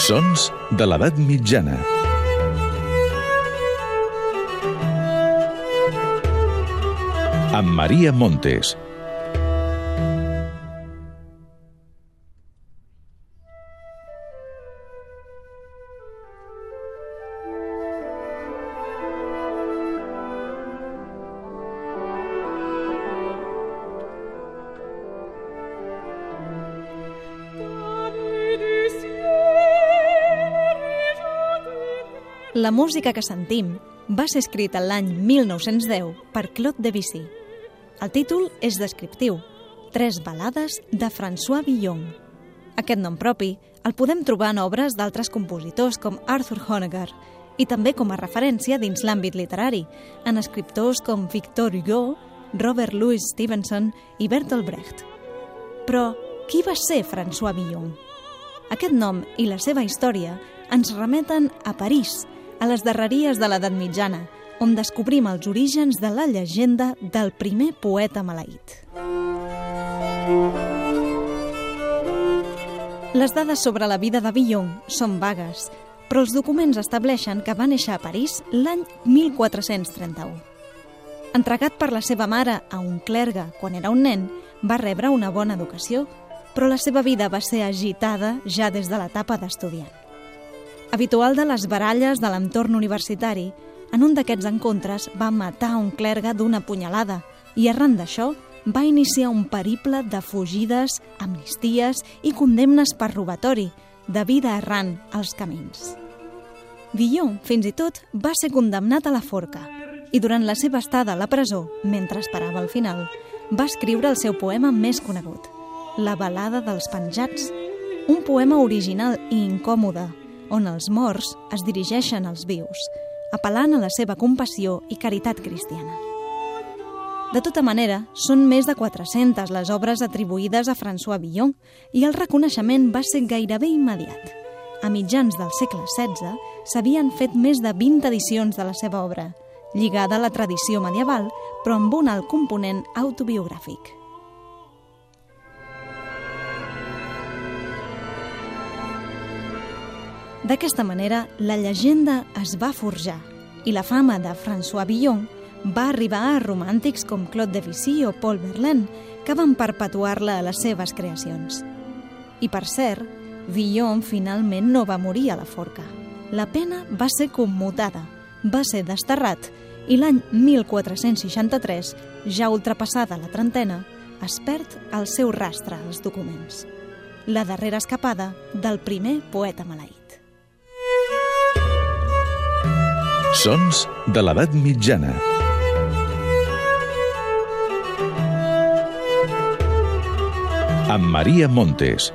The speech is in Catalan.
Sons de l'edat mitjana. Amb Maria Montes. La música que sentim va ser escrita l'any 1910 per Claude Debussy. El títol és descriptiu, Tres balades de François Villon. Aquest nom propi el podem trobar en obres d'altres compositors com Arthur Honegger i també com a referència dins l'àmbit literari, en escriptors com Victor Hugo, Robert Louis Stevenson i Bertolt Brecht. Però qui va ser François Villon? Aquest nom i la seva història ens remeten a París, a les darreries de l'edat mitjana, on descobrim els orígens de la llegenda del primer poeta maleït. Les dades sobre la vida de Villon són vagues, però els documents estableixen que va néixer a París l'any 1431. Entregat per la seva mare a un clergue quan era un nen, va rebre una bona educació, però la seva vida va ser agitada ja des de l'etapa d'estudiant. Habitual de les baralles de l'entorn universitari, en un d'aquests encontres va matar un clergue d'una punyalada i arran d'això va iniciar un periple de fugides, amnisties i condemnes per robatori, de vida errant als camins. Villon, fins i tot, va ser condemnat a la forca i durant la seva estada a la presó, mentre esperava el final, va escriure el seu poema més conegut, La balada dels penjats, un poema original i incòmode, on els morts es dirigeixen als vius, apel·lant a la seva compassió i caritat cristiana. De tota manera, són més de 400 les obres atribuïdes a François Villon i el reconeixement va ser gairebé immediat. A mitjans del segle XVI s'havien fet més de 20 edicions de la seva obra, lligada a la tradició medieval, però amb un alt component autobiogràfic. D'aquesta manera, la llegenda es va forjar i la fama de François Villon va arribar a romàntics com Claude Debussy o Paul Verlaine, que van perpetuar-la a les seves creacions. I per cert, Villon finalment no va morir a la forca. La pena va ser commutada, va ser desterrat i l'any 1463, ja ultrapassada la trentena, es perd el seu rastre als documents. La darrera escapada del primer poeta maleït. Sons de l'edat mitjana. Amb Maria Montes.